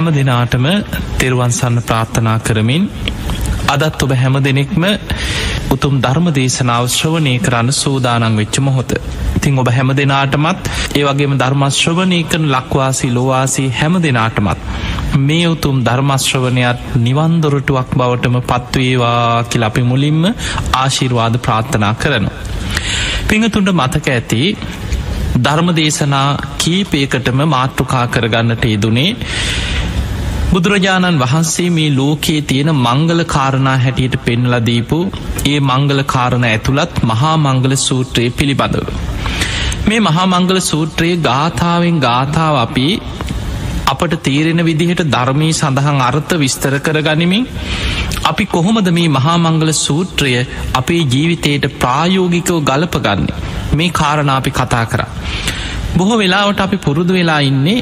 හැම දෙනාටම තෙරුවන්සන්න ප්‍රාර්ථනා කරමින් අදත් ඔබ හැම දෙනෙක්ම උතුම් ධර්ම දේශනාව ශ්‍රවනය කරන්න සූදානං වෙච්ච මොහොත. ඉතිං ඔබ හැම දෙනාටමත් ඒවගේම ධර්මශ්‍රවනය කරන ලක්වාසි ලොවාසී හැම දෙනාටමත්. මේ උතුම් ධර්මශ්‍රවනයක් නිවන්දොරටුවක් බවටම පත්වේවා කියල අපි මුලින්ම ආශිර්වාද ප්‍රාර්ථනා කරනවා. පිඟතුන්ට මතක ඇති ධර්ම දේශනා කීපයකටම මාතෘකා කරගන්නට යෙදුනේ බුදුරජාණන් වහන්සේ මේ ලෝකයේ තියෙන මංගල කාරණා හැටියට පෙන්නලදීපු ඒ මංගල කාරණ ඇතුළත් මහා මංගල සූත්‍රයේ පිළිබඳව. මේ මහා මංගල සූත්‍රයේ ගාථාවෙන් ගාථාව අපි අපට තේරෙන විදිහට ධර්මී සඳහන් අර්ථ විස්තර කර ගනිමින් අපි කොහොමද මේ මහාමංගල සූත්‍රය අපේ ජීවිතයට ප්‍රායෝගිකව ගලපගන්නේ මේ කාරණාපි කතා කර. බොහෝ වෙලාවට අපි පුරුදු වෙලා ඉන්නේ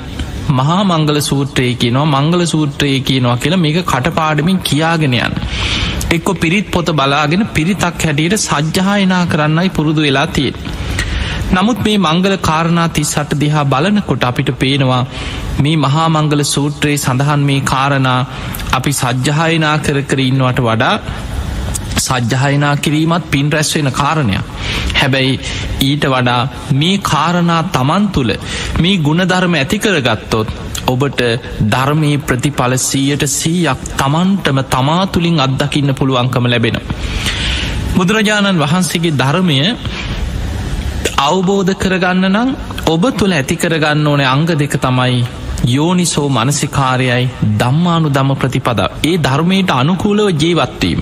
මහා මංගල සූත්‍රය කියනවා මංගල සූත්‍රය කියනවා කියලා මේක කටපාඩමින් කියාගෙනයන්. එක්කො පිරිත් පොත බලාගෙන පිරිතක් හැටියට සජ්්‍යායනා කරන්නයි පුරුදු වෙලා තියෙන්. නමුත් මේ මංගල කාරණා තිස්සට දිහා බලනකොට අපිට පේනවා මේ මහා මංගල සූත්‍රයේ සඳහන් මේ කාරණා අපි සජ්්‍යහයනා කර කර ඉන්නවට වඩා සජ්්‍යහයනා කිරීමත් පින් රැස්වෙන කාරණයක්. හැබැයි ඊට වඩා මේ කාරණා තමන් තුළ මේ ගුණධර්ම ඇතිකර ගත්තොත් ඔබට ධර්මී ප්‍රතිඵල සීයට සීයක් තමන්ටම තමා තුළින් අත්දකින්න පුළුවන්කම ලැබෙන. බුදුරජාණන් වහන්සේගේ ධර්මය අවබෝධ කරගන්න නම් ඔබ තුළ ඇති කරගන්න ඕනේ අංග දෙක තමයි යෝනිසෝ මනසිකාරයයි දම්මානු දම ප්‍රතිපද ඒ ධර්මයට අනුකූලව ජීවත්වීම.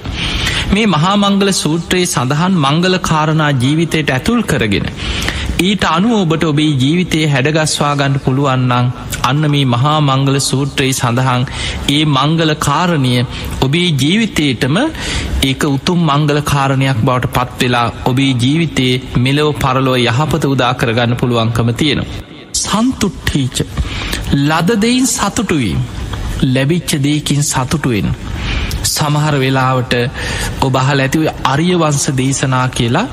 මේ මහාමංගල සූත්‍රයේ සඳහන් මංගල කාරණා ජීවිතයට ඇතුල් කරගෙන. ඊට අනු ඔබට ඔබේ ජීවිතයේ හැඩගස්වාගන්න පුළුවන්නං අන්න මේ මහා මංගල සූත්‍රයේ සඳහන් ඒ මංගල කාරණය ඔබේ ජීවිතයටම ඒක උතුම් මංගල කාරණයක් බවට පත්වෙලා ඔබේ ජීවිතයේ මෙලෝ පරලොව යහපත උදා කරගන්න පුළුවන්කම තියෙනවා. සන්තුට්ටීච ලදදයින් සතුටුවීම් ලැබිච්ච දේකින් සතුටුවෙන් සමහර වෙලාවට ඔබහල් ඇතිව අරියවංස දේශනා කියලා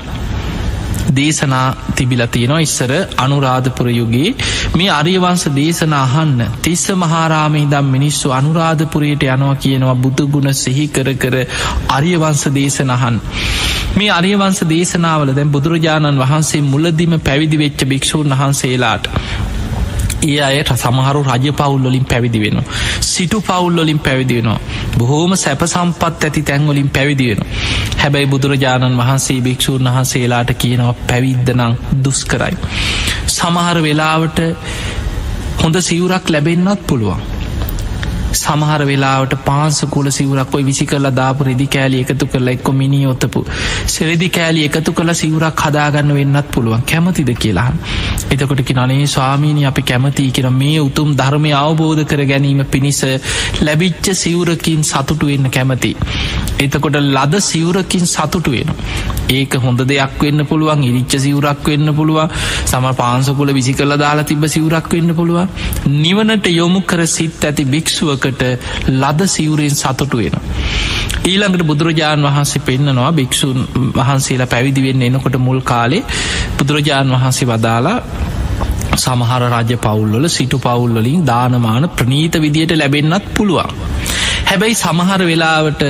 දේශනා තිබිල තියෙනවා. ඉස්සර අනුරාධපුර යුගේ මේ අරියවංස දේශන අහන්න තිස්ස මහාරාමේ දම් මිනිස්සු අනුරාධපුරයට යනවා කියනවා බුදුගුණ සිහි කර කර අරියවංස දේශනහන් මේ අරියවංස දේශනාවල දැන් බුදුරජාණන් වහන්සේ මුලදිම පැවිදි වෙච්ච භික්‍ෂූන් වහන්සේලාට ඒ අයට සමහරු රජ පවුල්ලොලින් පැවිදි වෙන. සිටු පවුල්ලොලින් පැවිදි වෙනවා. බොහෝම සැප සම්පත් ඇති තැන්වලින් පැවිදි වෙන. හැබැයි බුදුරජාණන් වහන්සේ භික්‍ෂූන් වහන්සේලාට කියනවා පැවිද්ධනං දුස් කරයි. සමහර වෙලාවට හොඳ සිවුරක් ලැබෙන්න්නත් පුළුවන්. සමහර වෙලාවට පාන්සකුල සිවරක් ඔයි විසි කරලා දාපු රෙදි කෑලි එකතු කරලා එක්කො මිනි ඔත්තපු සෙරදි කෑලි එකතු කළ සිවරක් හදාගන්න වෙන්නත් පුළුවන්. කැමතිද කියලා එතකොටකි නනේ ස්වාමීනි අපි කැමතියි කියෙන මේ උතුම් ධර්මය අවබෝධ කර ගැනීම පිණිස ලැබිච්ච සිවුරකින් සතුටු වෙන්න කැමති. එතකොට ලද සිවුරකින් සතුටු වෙන ඒක හොඳ දෙයක් වෙන්න පුළුවන් ඉරිච්ච සිවුරක් වෙන්න පුළුවන්. සම පාන්සකුල විසි කළ දාලා තිබ සිවුරක් වෙන්න පුළුවන්. නිවනට යොමු කර සිත් ඇති භික්ෂුවක එතකොට ලද සිවුරෙන් සතුටු වෙන. ඊළඟට බුදුරජාණන් වහන්සේ පෙන්න්නනවා භික්‍ෂූන් වහන්සේලා පැවිදිවෙන්න එනකොට මුල් කාලේ බුදුරජාණන් වහන්සේ වදාලා සමහර රජ පවුල්වල සිටු පවුල්වලින් දානමාන ප්‍රනීත විදියට ලැබෙන්න්නත් පුළුවන්. හැබැයි සමහර වෙලාවට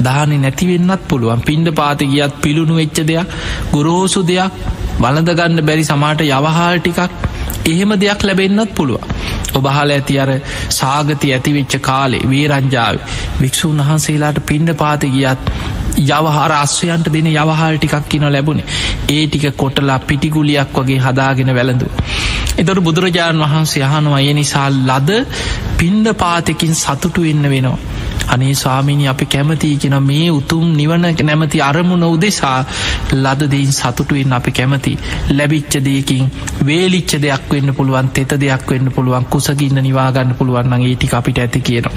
දානෙ නැතිවෙන්නත් පුළුවන් පින්ඩ පාති ගියත් පිළුණු වෙච්ච දෙයක් ගුරෝසු දෙයක් වලඳගන්න බැරි සමාට යවහාල් ටිකක් එහෙම දෙයක් ලැබෙන්න්නත් පුළුවන්. ඔබහල ඇති අර සාගති ඇතිවෙච්ච කාලේ වේරංජාව වික්ෂූන් වහන්සේලාට පින්ඩ පාති ගියත් යවහර අස්වයන්ට දෙන යවහල් ටිකක් කියන ලැබුණේ ඒ ටික කොටලා පිටිගුලියක් වගේ හදාගෙන වැළඳු. එතොට බුදුරජාණන් වහන්සේ යහනවා ඒ නිසා ලද පින්ඩ පාතකින් සතුටු වෙන්න වෙනවා. අනේ ස්වාමිනි අපි කැමතියි කියෙන මේ උතුම් නිවන නැමති අරමුණ උදෙසා ලදදයින් සතුටුවෙන් අපි කැමති ලැබිච්ච දෙයකින් වේලිච්ච දෙයක් වෙන්න පුළුවන් තෙත දෙයක් වෙන්න පුළුවන් කුසගින්න නිවාගන්න පුළුවන් ඒටි අපිට ඇති කියනවා.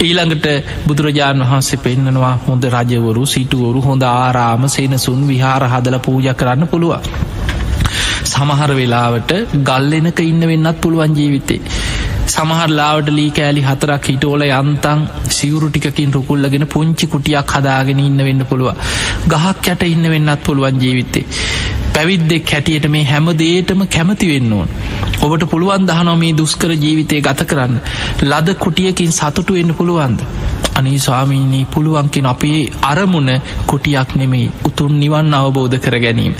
ඊළඟට බුදුරජාණන් වහන්සේ පෙන්න්නනවා හොඳ රජවරු සිටුවරු හොඳ ආරාම සේනසුන් විහාර හදල පූජ කරන්න පුළුවන්. සමහර වෙලාවට ගල්ලෙනක ඉන්න වෙන්නත් පුළුවන් ජීවිතේ. සමහරලාවට ලී කෑලි හතරක් හිටෝල යන්තන් සිවුරු ටිකින් රුකුල්ලගෙන පුංචි කුටියක් හදාගෙන ඉන්න වෙන්න පුළුව ගහක් යට ඉන්න වෙන්නත් පුළුවන් ජීවිත්තේ පැවිද්දෙක් හැටියට මේ හැම දේටම කැමති වෙන්න ඕන්. ඔබට පුළුවන් දහනො මේ දුස්කර ජීවිතය ගත කරන්න. ලද කුටියකින් සතුටු වෙන්න පුළුවන්ද? අනී ස්වාමීනී පුළුවන්කින් අපේ අරමුණ කුටියක් නෙමෙයි. උතුන් නිවන් අවබෝධ කර ගැනීම.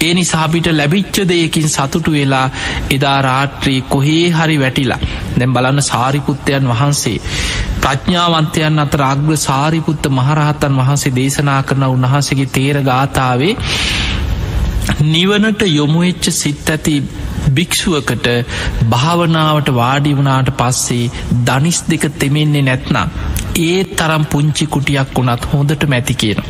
ඒ නිසාපිට ලැබිච්ච දෙයකින් සතුටු වෙලා එදා රාත්‍රී කොහේ හරි වැටිලා. දැම් බලන්න සාරිපුත්තයන් වහන්සේ. ප්‍රඥාවන්තයන් අත රාග්‍ර සාරිපුත්ත මහරහතන් වහන්සේ දේශනා කරන උන්වහන්සගේ තේර ගාථාවේ නිවනට යොමුවෙච්ච සිත් ඇති භික්ෂුවකට භාවනාවට වාඩි වුණාට පස්සේ දනිස් දෙක තෙමෙන්නේ නැත්නම් ඒ තරම් පුංචි කුටියක් වුණත් හොඳට මැති කියන.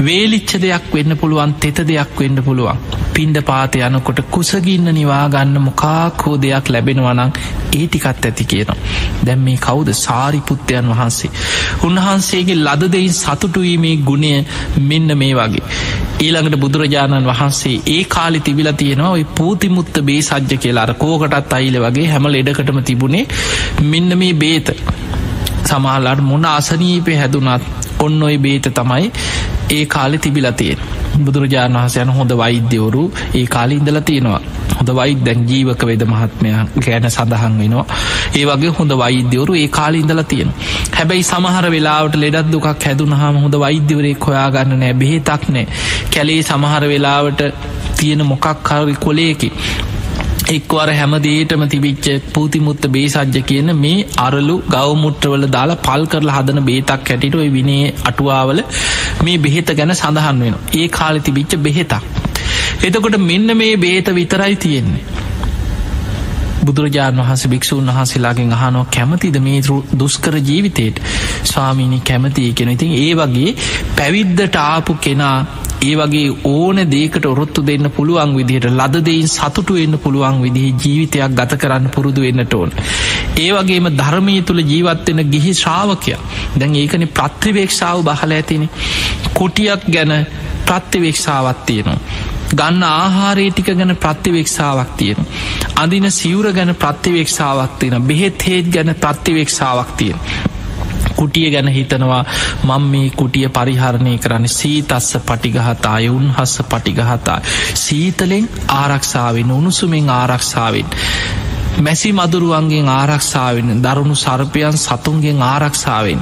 වේලිච්ච දෙයක් වෙන්න පුළුවන් තෙත දෙයක් වෙන්න පුළුවන් පින්ඩ පාත යනකොට කුසගින්න නිවාගන්න මොකාක් හෝ දෙයක් ලැබෙනවනං ඒ ටිකත් ඇති කියනවා. දැම් මේ කවුද සාරිපුත්තයන් වහන්සේ. උන්වහන්සේගේ ලද දෙයින් සතුටුවීමේ ගුණය මෙන්න මේ වගේ. ඊළඟට බුදුරජාණන් වහන්සේ ඒ කාලි තිබිල තියෙනවා ඔයි පූතිමුත්ත බේ සජ්‍ය කියලා අර කෝකටත් අයිල වගේ හැම ලෙඩකටම තිබුණේ මෙන්න මේ බේත. සමහල්ලාට මොන අසනීපය හැදුනත් ඔන්න ඔයි බේත තමයි ඒ කාලෙ තිබිලතියෙන්. බුදුරජාණන් වහසයන හොඳ වෛද්‍යවරු ඒ කාලි ඉඳල තියෙනවා. හොඳ වයිත් දැන් ජීවක වෙද මහත්මය ගෑන සඳහන් වෙනවා. ඒ වගේ හොඳ වෛද්‍යවරු ඒ කාලි ඉඳල තියෙන හැබැයි සමහර වෙලාවට ලෙඩත් දුකක් හැදුනහම හොඳ වෛද්‍යවරේ කොයාගන්න නෑ බෙහෙතක් නෑ. කැලේ සමහර වෙලාවට තියෙන මොකක් හරි කොලේකි එක්වර හැමදේටම තිබිච්ච පූතිමුත්ත බේසජ්‍ය කියන මේ අරලු ගවමුට්‍රවල දාලා පල් කරලා හදන බේතක් හැටිට ඔයි විනේ අටුවාවල මේ බෙහෙත ගැන සඳහන් වෙන ඒ කාලි තිබිච්ච බෙහෙතක්. එතකොට මෙන්න මේ බේත විතරයි තියෙන්නේ. බුදුරජාණන් වහස භික්‍ෂූන් වහන්සේලාගෙන් අහනෝ කැමතිද මේ දුස්කර ජීවිතයට ස්වාමීණි කැමතිය කෙන ඉතින් ඒ වගේ පැවිද්දට ආපු කෙනා ඒ වගේ ඕන දේකට ඔරොත්තු දෙන්න පුළුවන් විදිහට ලද දෙයින් සතුටු වෙන්න පුළුවන් විදිහි ජීවිතයක් ගත කරන්න පුරුදු වෙන්නට ඕන. ඒ වගේම ධර්මය තුළ ජීවත්වෙන ගිහි ශ්‍රාවකය දැන් ඒකන ප්‍රත්තිවේක්ෂාව බහල ඇතින කුටියක් ගැන ප්‍රත්තිවේක්ෂාවත් තියෙනවා. ගන්න ආහාරේ ටික ගැන ප්‍රත්තිවේක්ෂාවක් තියෙන. අදින සිවුර ගැන ප්‍රත්තිවේක්ෂාවක් තියෙන බෙහෙත් හේත් ගැන ප්‍රත්තිවේක්ෂාවක් තියෙන. කුටිය ගැන හිතනවා. මං මේ කුටිය පරිහරණය කරන්න සීතස්ස පටිගහතා යුන් හස්ස පටිගහතා සීතලෙන් ආරක්ෂාවෙන් උණුසුමෙන් ආරක්ෂාවෙන් මැසි මදුරුවන්ගේ ආරක්ෂාවෙන් දරුණු සර්පයන් සතුන්ගෙන් ආරක්ෂාවෙන්.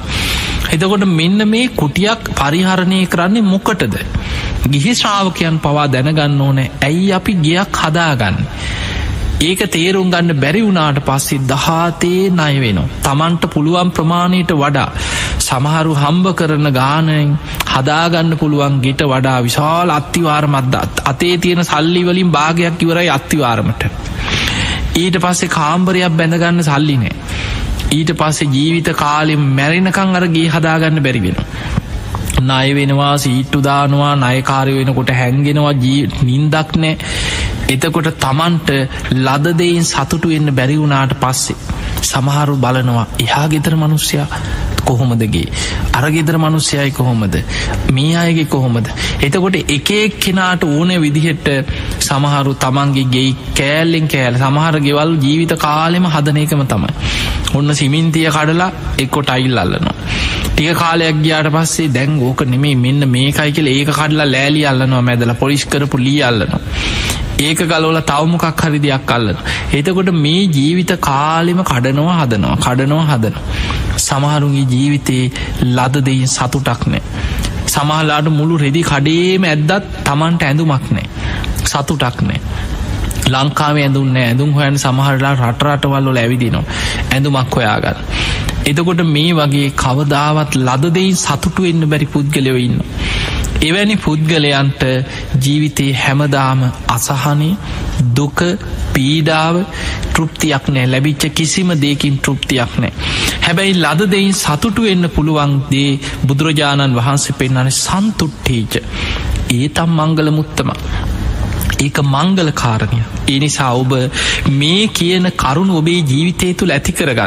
එතකොට මෙන්න මේ කුටියක් පරිහරණය කරන්නේ මොකටද? ගිහි ශ්‍රාවකයන් පවා දැනගන්න ඕන ඇයි අපි ගියක් හදාගන්න? ඒක තේරුම් ගන්න බැරි වුණාට පස්සේ දහතේ නය වෙනවා. තමන්ට පුළුවන් ප්‍රමාණයට වඩා සමහරු හම්බ කරන ගානයෙන් හදාගන්න පුළුවන් ගෙට වඩා විශාල අත්තිවාරමත්දත් අතේ තියෙන සල්ලිවලින් භාගයක් ඉවරයි අත්තිවාරමට. ඊට පස්සේ කාම්බරයක් බැඳගන්න සල්ලිනෑ. ඊට පස්සේ ජීවිත කාලෙම් මැරෙනකං අරගේ හදාගන්න බැරිවෙන. නය වෙනවා සීට්ටු දානවා නයකාරය වෙනකොට හැන්ගෙනවා ජී නින්දක් නෑ එතකොට තමන්ට ලදදයින් සතුටු වෙන්න බැරි වුණාට පස්සේ. සමහරු බලනවා එහා ගෙතර මනුස්්‍යයා කොහොමදගේ අරගෙදර මනුස්්‍යයයි කොහොමද? මේ අයගේ කොහොමද? එතකොට එකෙක් කෙනාට ඕන විදිහෙට සමහරු තමන්ගේ ගෙයි කෑල්ලෙන් කෑල් සමහර ගෙවල් ජීවිත කාලෙම හදන එකම තමයි. ඔන්න සිමින්තිය කඩලා එක්කොට අයිල් අල්ලනවා. ටික කාලයක් ගියාට පස්සේ දැන් ඕක නෙමේ මෙන්න මේකයි කියල ඒක කඩලා ලෑලි අල්ලනවා මැදල පොලිස්කරපු ලී අල්ලනවා ඒක ගලෝල තවමොකක් හරි දෙයක් අල්ලන. එතකොට මේ ජීවිත කාලෙම කඩනවා හදනවා කඩනවා හදන. සමහරුගේ ජීවිතයේ ලද දෙයින් සතුටක් නෑ. සමහලාට මුළු රෙදි කඩේම ඇද්දත් තමන්ට ඇඳුමක් නෑ. සතුටක් නෑ. ලංකාව ඇඳුන්න ඇඳුම් හොයන් සමහරලා රටරටවල්ලො ඇවිදිනවා. ඇඳුමක් හොයාගන්න. එතකොට මේ වගේ කවදාවත් ලද දෙයින් සතුටු වෙන්න බැරි පුද්ගලයව ඉන්න. එවැනි පුද්ගලයන්ට ජීවිතයේ හැමදාම අසහනය දුක පීඩාව තෘප්තියක් නෑ ලැබිච්ච කිසිම දෙකින් තෘප්තියක් නෑ. හැබැයි ලද දෙයින් සතුටු වෙන්න පුළුවන් දේ බුදුරජාණන් වහන්සේ පෙන්න්නන සන්තුට්ටීච. ඒතම් මංගල මුත්තම. ඒක මංගල කාරණය. එනිසා ඔබ මේ කියන කරුණු ඔබේ ජීවිතය තුළ ඇති කරගන්න.